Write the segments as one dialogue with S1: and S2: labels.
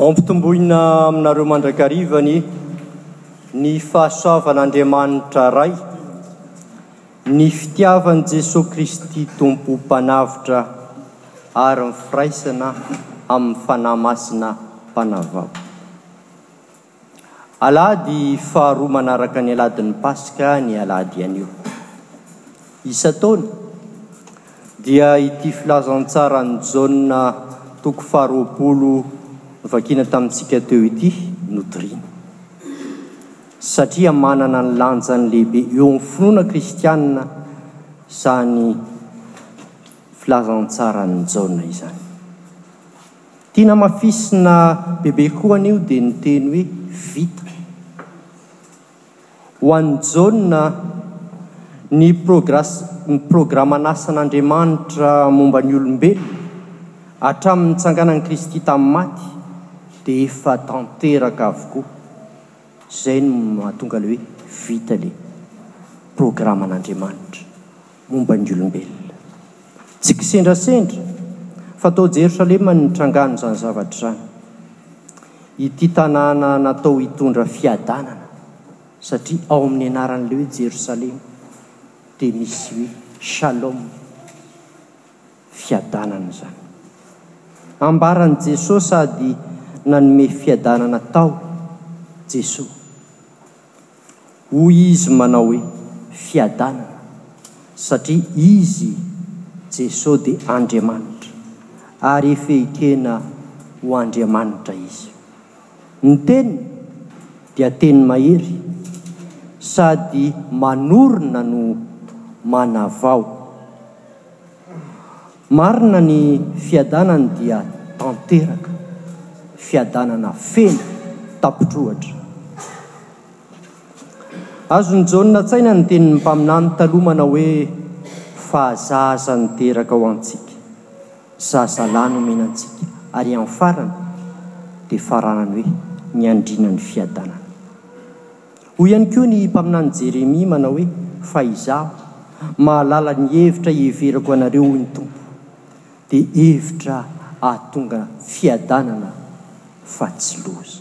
S1: Ampitomboina aminareo mandrakariva anie ny fahasoavan'Andriamanitra Ray, ny fitiavan'i Jesoa Kristy Tompo Mpanavotra ary ny firaisana amin'ny Fanahy Masina Mpanavao. Alahady faharoa manaraka ny Aladin'ny Paska ny alahady anio. Isan-taona dia ity filazantsaran'i Jaona toko faharoapolo novakiana tamintsika teo ity no toriana. Satria manana ny lanjany lehibe eo amin'ny finoana kristiana izany filazantsaran'i Jaona izany. Tia namafisina bebe koa anio dia niteny hoe vita. Ho an'i Jaona, ny programan'asan'Andriamanitra momba ny olombelona, hatramin'ny nitsanganan'i Kristy tamin'ny maty, dia efa tanteraka avokoa. Izay no mahatonga ilay hoe vita ilay programan'Andriamanitra. momba ny olombelona. Tsy kisendrasendra fa tao Jerosalema no nitrangan'izany zavatra izany. Ity tanàna natao hitondra fiadanana, satria ao amin'ny anaran'ilay hoe Jerosalema dia misy hoe Shalom, fiadanana izany. Ambaran'i Jesoa sady nanome fiadanana tao Jesoa. Hoy izy manao hoe, Fiadanana, satria Izy, Jesoa, dia Andriamanitra, ary efa ekena ho Andriamanitra Izy. Ny Teniny dia Teny mahery, sady manorina no manavao. Marina ny fiadanany dia tanteraka, fiadanana feno, tapitr'ohatra. Azon'i Jaona an-tsaina ny tenin'ny mpaminany taloha manao hoe, Fa zaza niteraka ho antsika, zazalahy nomena antsika, ary amin'ny farany dia faranany hoe, ny andriana ny fiadanana. Hoy ihany koa ny mpaminany Jeremia manao hoe, Fa izaho mahalala ny hevitra iheverako anareo, hoy ny Tompo, dia hevitra hahatonga fiadanana fa tsy loza.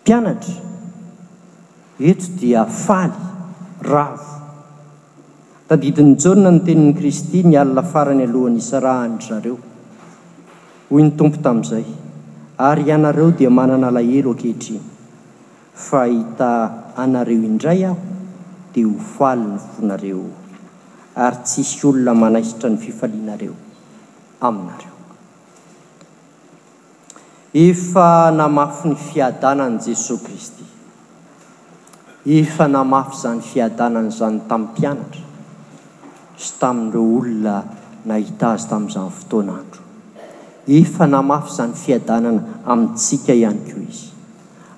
S1: Mpianatra eto dia faly, ravo. Tadidin'i Jaona ny tenin'i Kristy ny alina farany alohan'ny hisarahan-dry zareo. Hoy ny Tompo tamin'izay, Ary ianareo dia manana alahelo ankehitriny, fa hahita anareo indray Aho, dia ho faly ny fonareo, ary tsy hisy olona manaisotra ny fifalianareo aminareo. Efa namafy ny fiadanan'i Jesoa Kristy. Efa namafy izany fiadanana izany tamin'ny mpianatra sy tamin'ireo olona nahita azy tamin'izany fotoana andro. Efa namafy izany fiadanana amintsika ihany koa izy,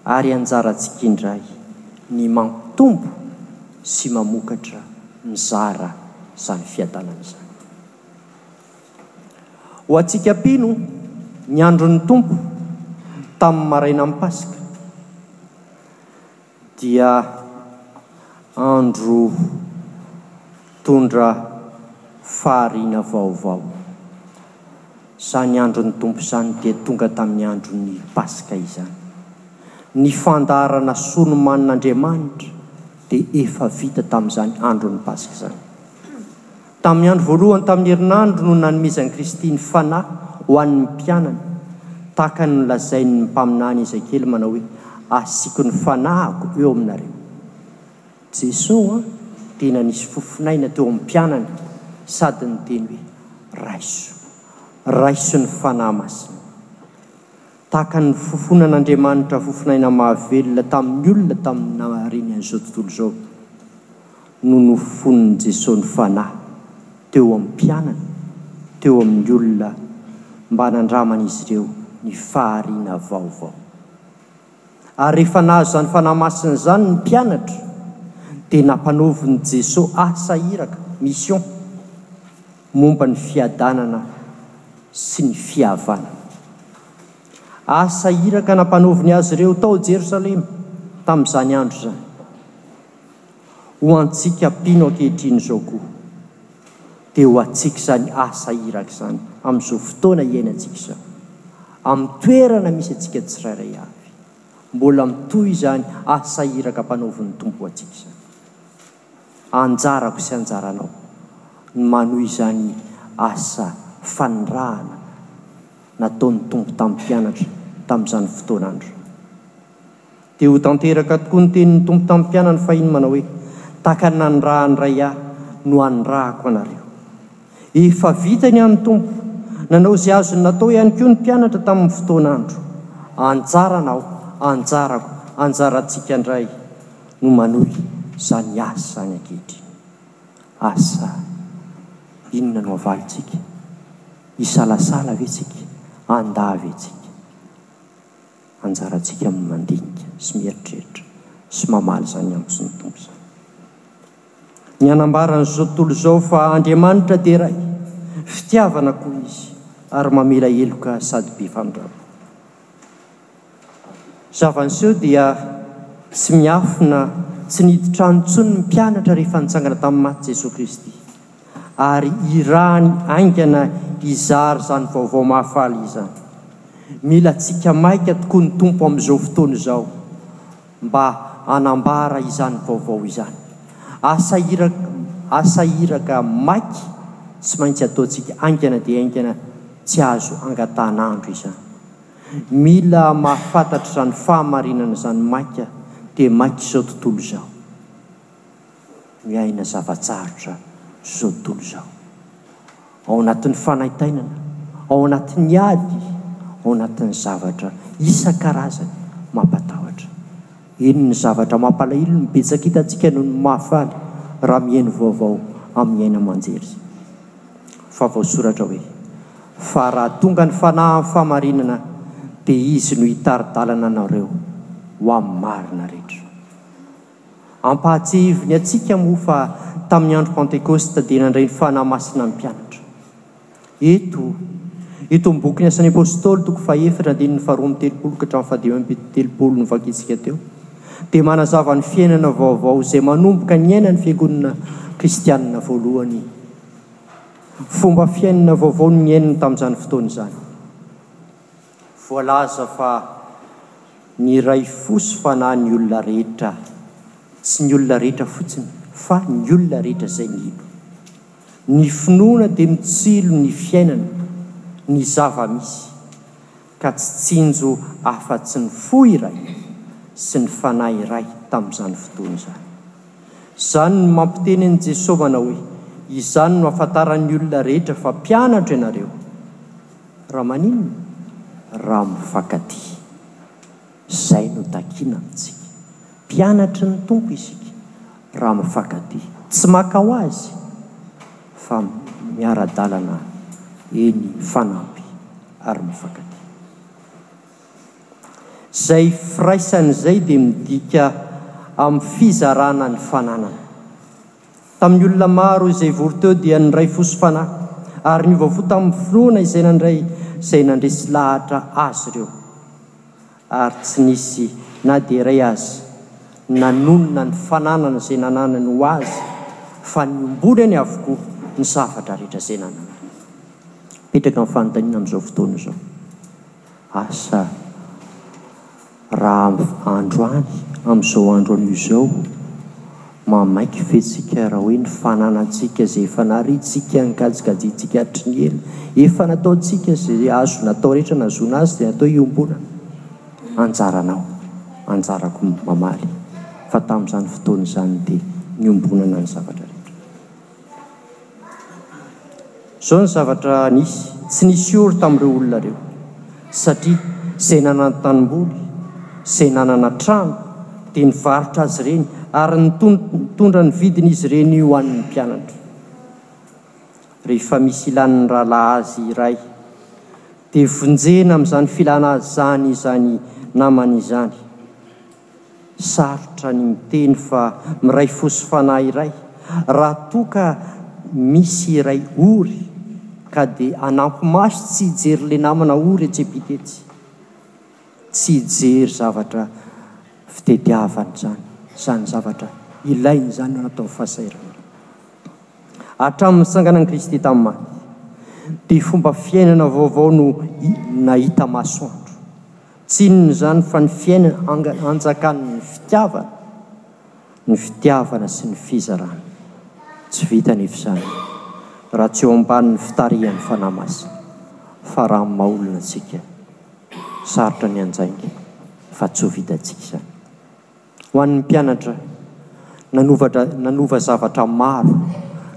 S1: ary anjarantsika indray ny mampitombo sy mamokatra mizara izany fiadanana izany. Ho antsika mpino, ny andron'ny Tompo, tamin'ny marainan'ny Paska, dia andro mitondra fahariana vaovao. Izany andron'ny Tompo izany dia tonga tamin'ny andron'ny Paska izany. Ny fandaharana solomanin'Andriamanitra dia efa vita tamin'izany andron'ny Paska izany. Tamin'ny andro voalohany tamin'ny herinandro no nanomezan'i Kristy ny Fanahy ho an'ny mpianany, tahaka ny nolazain'ny mpaminany Ezekiely manao hoe, Asiako ny Fanahiko eo aminareo. Jesoa dia nanisy fofon'aina teo amin'ny mpianany sady niteny hoe, Raiso. Raiso ny Fanahy Masina. Tahaka ny fofonan'Andriamanitra fofonaina mahavelona tamin'ny olona tamin'ny namariny an'izao tontolo izao no nofofonin'i Jesoa ny Fanahy teo amin'ny mpianany, teo amin'ny olona mba nandraman'izy ireo ny fahariana vaovao. Ary rehefa nahazo izany Fanahy Masina izany ny mpianatra dia nampanaovin'i Jesoa asa iraka, mission. momba ny fiadanana sy ny fihavanana. Asa iraka nampanaoviny azy ireo tao Jerosalema tamin'izany andro izany. Ho antsika mpino ankehitriny izao koa, dia ho antsika izany asa iraka izany amin'izao fotoana iainantsika izao, amin'ny toerana misy antsika tsirairay avy. Mbola mitohy izany asa iraka ampanaovin'ny Tompo ho antsika izany. Anjarako sy anjaranao ny manohy izany asa fanirahana nataon'ny Tompo tamin'ny mpianatra tamin'izany fotoanandro. Dia ho tanteraka tokoa ny tenin'ny Tompo tamin'ny mpianany fahiny manao hoe, Tahaka ny nanirahan'ny Ray ahy no hanirahako anareo. Efa vita ny an'ny Tompo. Nanao izay azony natao ihany koa ny mpianatra tamin'ny fotoanandro. Anjaranao, anjarako, anjarantsika indray. no manohy izany asa izany ankehitriny. Asa inona no avalintsika? Hisalasala ve isika? Handà ve isika? Anjarantsika ny mandinika sy mieritreritra sy mamaly izany antson'ny Tompo izany. Ny hanambaran'izao tontolo izao fa Andriamanitra dia iray, fitiavana koa Izy ary mamela heloka sady be famindrampo. Zava-niseho dia tsy miafina, tsy niditra any intsony ny mpianatra rehefa nitsangana tamin'ny maty Jesoa Kristy. Ary irany haingana hizara izany vaovao mahafaly izany. Mila antsika maika tokoa ny Tompo amin'izao fotoana izao mba hanambara izany vaovao izany. Asa iraka, asa iraka maika tsy maintsy ataontsika haingana dia haingana, tsy azo angatahana andro izany. Mila mahafantatra izany fahamarinana izany maika dia maika izao tontolo izao. Miaina zava-tsarotra izao tontolo izao. Ao anatin'ny fanaintainana, ao anatin'ny ady, ao anatin'ny zavatra isan-karazany mampatahotra. Eny ny zavatra mampalahelo no betsaka hitantsika noho ny mahafaly raha mihaino vaovao amin'ny haino aman-jery. Fa voasoratra hoe, Fa raha tonga ny Fanahy amin'ny fahamarinana, dia Izy no hitari-dalana anareo ho amin'ny marina rehetra. Ampahatsiahiviny antsika moa fa tamin'ny andro Pantekosta dia nandray ny Fanahy Masina ny mpianatra. Eto, eto amin'ny bokin'ny Asan'ny Apostoly, toko fahaefatra, andininy faharoa amby telopolo ka hatramin'ny fahadimy amby telopolo novakintsika teo, dia manazava ny fiainana vaovao izay manomboka niaina ny Fiangonana kristianina voalohany. Fomba fiainana vaovao no niaininy tamin'izany fotoana izany. Voalaza fa niray fo sy fanahy ny olona rehetra, tsy ny olona rehetra fotsiny fa ny olona rehetra izay nino. Ny finoana dia mitsilo ny fiainana, ny zava-misy. ka tsy tsinjo afa-tsy ny fo iray sy ny fanahy iray tamin'izany fotoana izany. Izany no mampiteny an'i Jesoa manao hoe, Izany no ahafantaran'ny olona rehetra fa mpianatro ianareo, raha maninona? raha mifankatia. Izay no takiana amintsika. Mpianatry ny Tompo isika raha mifankatia, tsy maka ho azy, fa miara-dalana eny mifanampy ary mifankatia. Izay firaisana izay dia midika amin'ny fizarana ny fananana. Tamin'ny olona maro izay vory teo dia niray fo sy fanahy ary niova fo tamin'ny finoana izay nandray izay nandresy lahatra azy ireo. Ary tsy nisy na dia iray aza nanonona ny fananana izay nananany ho azy fa niombonany avokoa ny zavatra rehetra izay nananany. Mipetraka ny fanontaniana amin'izao fotoana izao, Asa Raha androany, amin'izao andro anio izao, mamaiky fetsika raha hoe ny fananantsika izay efa nariantsika, nogajigajiantsika hatry ny ela, efa nataontsika izay azo natao rehetra nahazoana azy dia natao iombonana. Anjaranao, anjarako mamaly fa tamin'izany fotoana izany dia niombonana ny zavatra rehetra. Izao ny zavatra nisy, tsy nisy ory tamin'ireo olona ireo, satria izay nanana tanimboly, izay nanana trano, dia nivarotra azy ireny ary nitondra ny vidin'izy ireny ho an'ny mpianatra. Rehefa misy ilàn'ny rahalahy azy iray, dia vonjena amin'izany filàna azy izany izany namany izany. Sarotra ny miteny fa miray fo sy fanahy iray raha toa ka misy iray ory ka dia hanampy maso tsy hijery le namana ory etsy ampita etsy. Tsy hijery zavatra fitediavana izany, izany zavatra ilainy izany no natao fahasahiranana. Hatramin'ny nitsanganan'i Kristy tamin'ny maty dia fomba fiainana vaovao no nahita masoandro. Tsy inona izany fa ny fiainana angany hanjakan'ny fitiavana, ny fitiavana sy ny fizarana. Tsy vita anefa izany raha tsy eo ambanin'ny fitarihan'ny Fanahy Masina fa raha amin'ny maha olona antsika. Sarotra ny hanjainga fa tsy ho vitantsika izany. Ho an'ny mpianatra, nanova dra, nanova zavatra maro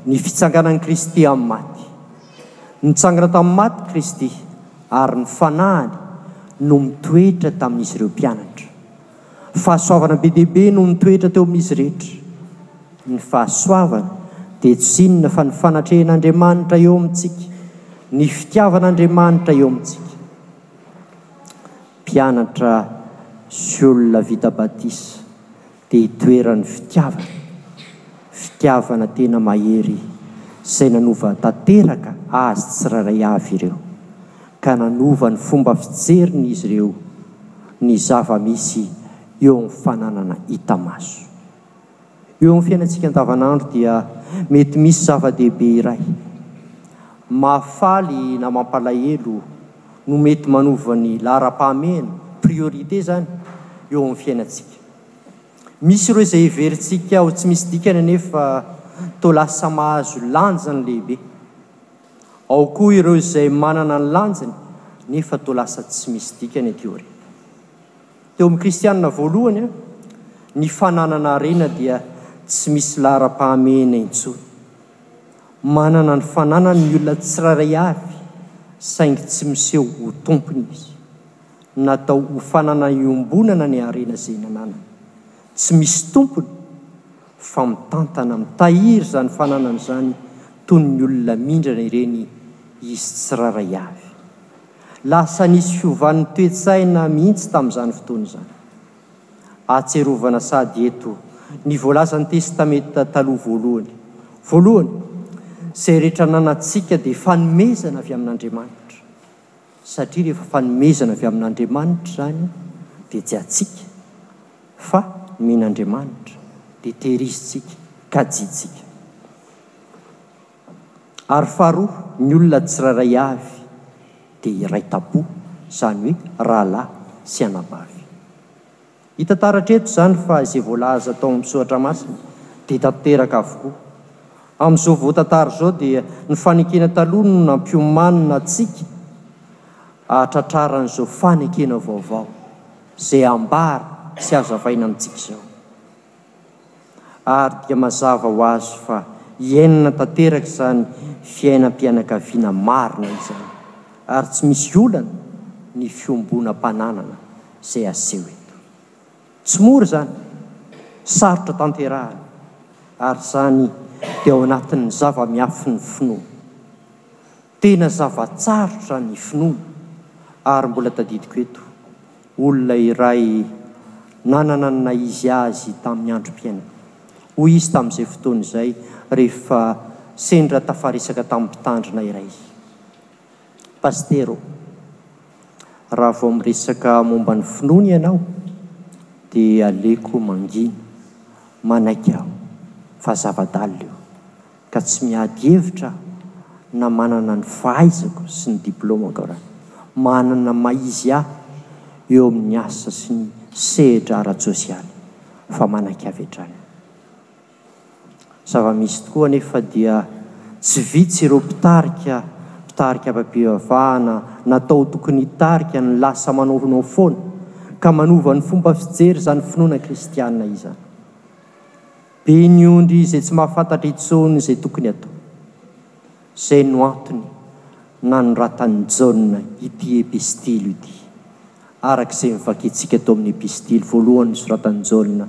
S1: ny fitsanganan'i Kristy amin'ny maty. Nitsangana tamin'ny maty Kristy ary ny Fanahiny no mitoetra tamin'izy ireo mpianatra. Fahasoavana be dia be no nitoetra teo amin'izy rehetra. Ny fahasoavana dia tsy inona fa ny fanatrehan'Andriamanitra eo amintsika, ny fitiavan'Andriamanitra eo amintsika. Mpianatra sy olona vita batisa dia itoeran'ny fitiavana, fitiavana tena mahery izay nanova tanteraka azy tsirairay avy ireo, ka nanova ny fomba fijeriny izy ireo ny zava-misy eo amin'ny fananana hita maso. Eo amin'ny fiainantsika andavanandro dia mety misy zava-dehibe iray mahafaly na mampalahelo no mety manova ny laharam-pahamehana, priorité, izany eo amin'ny fiainantsika. Misy ireo izay heverintsika ho tsy misy dikany anefa toa lasa mahazo lanjany lehibe. Ao koa ireo izay manana ny lanjany nefa toa lasa tsy misy dikany aty aoriana. Teo amin'ny Kristianina voalohany, ny fananana harena dia tsy misy laharam-pahamehana intsony. Manana ny fananany ny olona tsirairay avy, saingy tsy miseho ho tompony izy. Natao ho fananana iombonana ny harena izay nananany. Tsy misy tompony, fa mitantana, mitahiry izany fananana izany toy ny olona mindrana ireny izy tsirairay avy. Lasa nisy fiovan'ny toe-tsaina mihitsy tamin'izany fotoana izany. Ahatsiarovana sady eto ny voalazan'ny Testamenta Taloha voalohany. Voalohany, izay rehetra ananantsika dia fanomezana avy amin'Andriamanitra, satria rehefa fanomezana avy amin'Andriamanitra izany dia tsy antsika fa nomen'Andriamanitra, dia tehirizintsika, kajiantsika. Ary faharoa, ny olona tsirairay avy dia iray tapo, izany hoe rahalahy sy anabavy. Hita taratra eto izany fa izay voalaza tao amin'ny Soratra Masina dia tanteraka avokoa. Amin'izao voatantara izao dia ny fanekena taloha no nampiomanina antsika hahatratrara an'izao fanekena vaovao izay ambara sy hazavaina amintsika izao. ary dia mazava ho azy fa iainana tanteraka izany fiainam-pianakaviana marina izany ary tsy misy olana ny fiombonam-pananana izay aseho eto. Tsy mora izany, sarotra tanterahana ary izany dia ao anatin'ny zava-miafin'ny finoana. Tena zava-tsarotra ny finoana ary mbola tadidiko eto, Olona iray nanana ny naha-izy azy tamin'ny androm-piainany. Hoy izy tamin'izay fotoana izay rehefa sendra tafaresaka tamin'ny mpitandrina iray, Pasitera ô, raha vao miresaka momba ny finoana ianao dia aleoko mangina, manaiky aho fa zava-dalina io. ka tsy miady hevitra aho na manana ny fahaizako sy ny diplaomako raha manana maha-izy ahy eo amin'ny asa sy ny sehatra ara-tsosialy fa manaiky avy hatrany aho. Zava-misy tokoa anefa dia tsy vitsy ireo mpitarika mpitarika amam-pivavahana natao tokony hitarika no lasa manaonao foana ka manova ny fomba fijery izany finoana kristiana izany. Be ny ondry izay tsy mahafantatra intsony izay tokony hatao. Izay no antony nanoratan'i Jaona ity epistily ity, araka izay novakintsika tao amin'ny epistily voalohany nosoratan'i Jaona,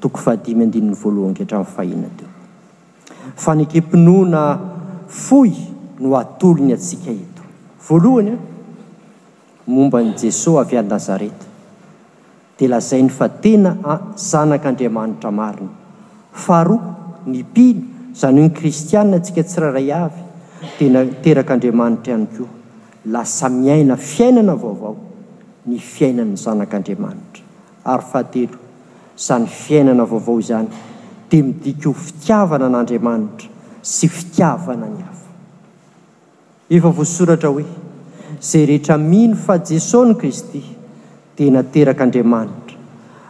S1: toko fahadimy andininy voalohany ka hatramin'ny fahina teo. Fanekem-pinoana fohy no atolony antsika eto. Voalohany, momba an'i Jesoa avy any Nazareta. dia lazainy fa tena zanak' Andriamanitra marina. Faharoa, ny mpino, izany hoe ny kristiana antsika tsirairay avy, dia naterak' Andriamanitra ihany koa. Lasa miaina fiainana vaovao, ny fiainan' ny zanak' Andriamanitra. Ary fahatelo, izany fiainana vaovao izany dia midika ho fitiavana an' Andriamanitra sy fitiavana ny hafa. Efa voasoratra hoe, Izay rehetra mino fa Jesoa no Kristy dia naterak'Andriamanitra,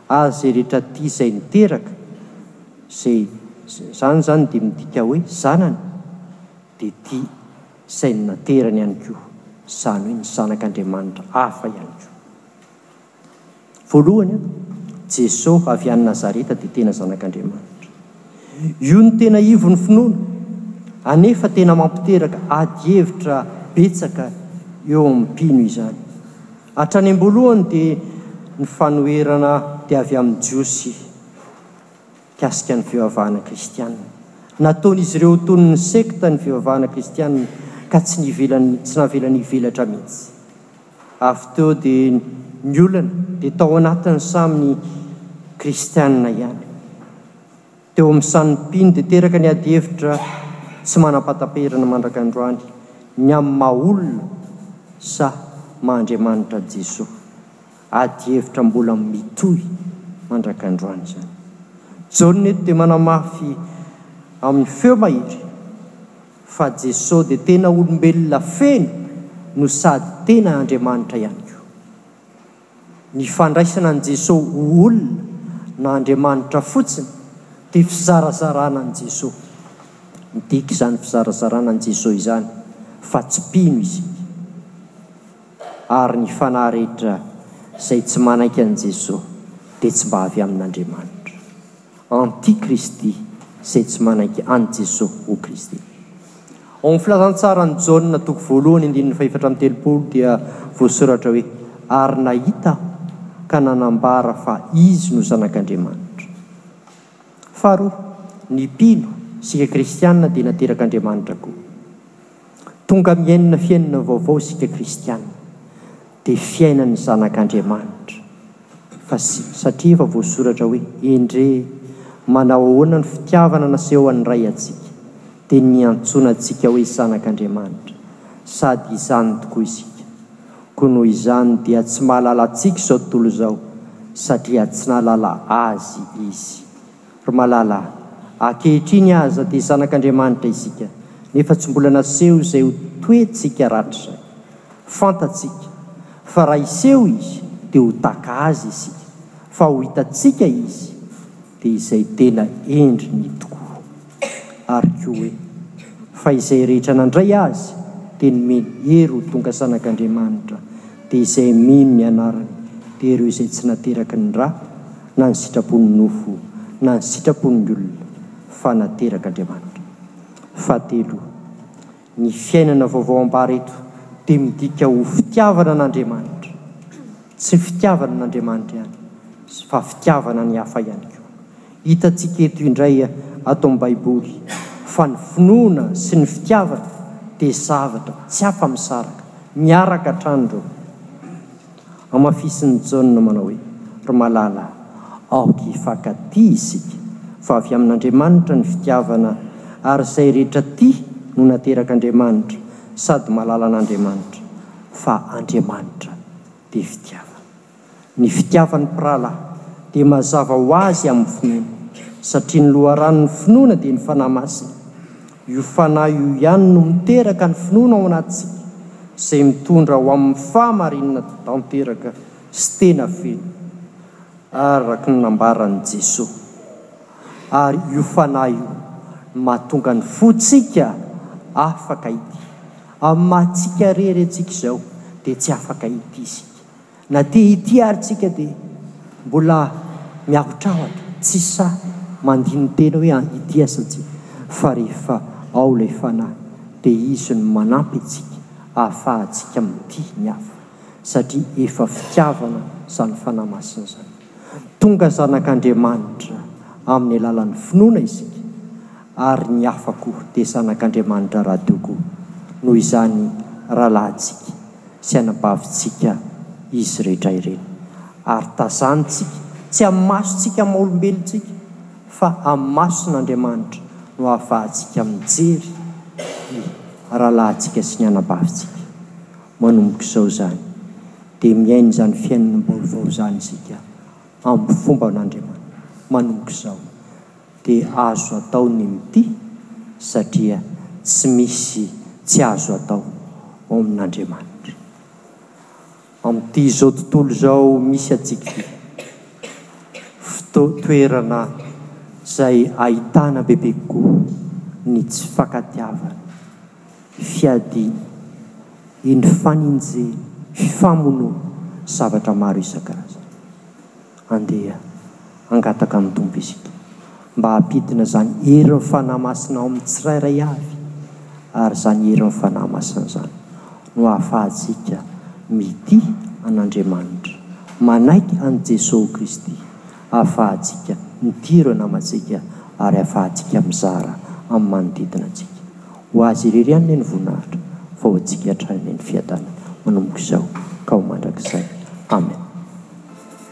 S1: ary izay rehetra tia izay niteraka, izay izany izany dia midika hoe zanany, dia tia izay naterany ihany koa, izany hoe ny zanak'Andriamanitra hafa ihany koa. Voalohany, Jeso avy any Nazareta dia tena zanak'Andriamanitra. Io no tena ivon'ny finoana, anefa tena mampiteraka ady hevitra betsaka eo amin'ny mpino izany. Hatrany am-boalohany dia ny fanoherana dia avy amin'ny Jiosy mikasika ny fivavahana kristiana. Nataon'izy ireo ho toy ny sekta ny fivavahana kristiana ka tsy nivelany, tsy navelany hivelatra mihitsy. Avy teo dia ny olana dia tao anatiny samy ny kristianina ihany. Teo amin'ny sanin'ny mpino dia teraka ny adihevitra tsy manam-pahataperana mandraka androany ny amin'ny maha olona sa maha Andriamanitra Jesoa. Adihevitra mbola mitohy mandraka androany izany. Jaona eto dia manamafy amin'ny feo mahery. fa Jeso dia tena olombelona feno no sady tena Andriamanitra ihany koa. Ny fandraisana an'i Jeso ho olona na Andriamanitra fotsiny dia fizarazarana an'i Jeso. Midika izany fizarazarana an'i Jeso izany fa tsy mpino isika. Ary ny fanahy rehetra izay tsy manaiky an'i Jeso dia tsy mba avy amin'Andriamanitra. Antikristy izay tsy manaiky an'i Jesoa ho Kristy. Ao amin'ny Filazantsaran'i Jaona toko voalohany andininy fahefatra amby telopolo dia voasoratra hoe, Ary nahita aho ka nanambara fa Izy no Zanak'Andriamanitra. Faharoa, ny mpino, isika kristiana, dia naterak'Andriamanitra koa. Tonga miainna fiainana vaovao isika kristiana, dia fiainan'ny Zanak'Andriamanitra. Fa satria efa voasoratra hoe, Endrey, manao ahoana ny fitiavana naseho an'ny Ray antsika, dia niantsoana antsika hoe zanak'Andriamanitra, sady izany tokoa isika. Koa noho izany dia tsy mahalala antsika izao tontolo izao, satria tsy nahalala Azy izy. Ry malala a! Ankehitriny aza dia zanak'Andriamanitra isika, nefa tsy mbola naseho izay ho toetsika ratr'izay. Fantatsika fa raha hiseho Izy dia ho taka Azy isika, fa ho hitantsika Izy dia izay tena endriny tokoa. Ary koa hoe, Fa izay rehetra nandray Azy dia nomeny hery ho tonga zanak'Andriamanitra, dia izay mino ny anarany, dia ireo izay tsy nateraky ny ra, na ny sitrapon'ny nofo na ny sitrapon'ny olona fa naterak'Andriamanitra. Fahatelo, ny fiainana vaovao ambara eto dia midika ho fitiavana an'Andriamanitra, tsy fitiavana an'Andriamanitra ihany fa fitiavana ny hafa ihany koa. Hitantsika eto indray ato amin'ny Baiboly fa ny finoana sy ny fitiavana dia zavatra tsy afa-misaraka, miaraka hatrany ireo. Hamafisin'i Jaona manao hoe, Ry malala, aoka hifankatia isika, fa avy amin'Andriamanitra ny fitiavana, ary izay rehetra tia no naterak'Andriamanitra sady malala an'Andriamanitra, fa Andriamanitra dia fitiavana. Ny fitiavan'ny mpirahalahy dia mazava ho azy amin'ny finoana, satria ny loharanon'ny finoana dia ny Fanahy Masina. Io fanahy io ihany no miteraka ny finoana ao anatintsika, izay mitondra ho amin'ny fahamarinana tanteraka sy tena feno, araka ny nambaran'i Jesoa. Ary io fanahy io no mahatonga ny fontsika afaka hitia. Amin'ny maha-tsika irery antsika izao, dia tsy afaka hitia isika. Na te hitia ary tsika dia mbola miahotrahotra, tsy sahy mandini tena hoe an hitia aza tsika fa rehefa ao ilay fanahy dia izy no manampy antsika ahafahantsika mitia ny hafa satria efa fitiavana izany fanahy masina izany. Tonga zanak Andriamanitra amin'ny alalan'ny finoana isika ary ny hafa koa dia zanak'Andriamanitra Radoko noho izany rahalahintsika sy anabavintsika izy rehetra ireny ary tazanintsika tsy amin'ny masontsika maha-olombelontsika fa amin'ny mason'Andriamanitra no ahafahantsika mijery ny rahalahintsika sy ny anabavintsika manomboka izao izany dia miaina izany fiainana baovao izany isika amin'ny fomban'Andriamanitra manomboka izao dia azo atao ny mitia satria tsy misy tsy azo atao ao amin'Andriamanitra. Amin'ity izao tontolo izao misy antsika ity, toerana izay ahitana bebe kokoa ny tsy fankatiavana, fiadiana, ny fanenjehana, famonoana, zavatra maro isan-karazany. Andeha hangataka amin'ny Tompo isika mba hampidina izany herin'ny Fanahy Masina ao amin'ny tsirairay avy, ary izany herin'ny Fanahy Masina izany no hahafahantsika mitia an'Andriamanitra, manaiky an'i Jesosy Kristy, hahafahantsika mitia ireo namantsika, ary hahafahantsika mizara amin'ny manodidina antsika. Ho Azy irery ihany anie ny voninahitra, fa ho antsika hatrany anie ny fiadanana manomboka izao ka ho mandrakizay. Amen.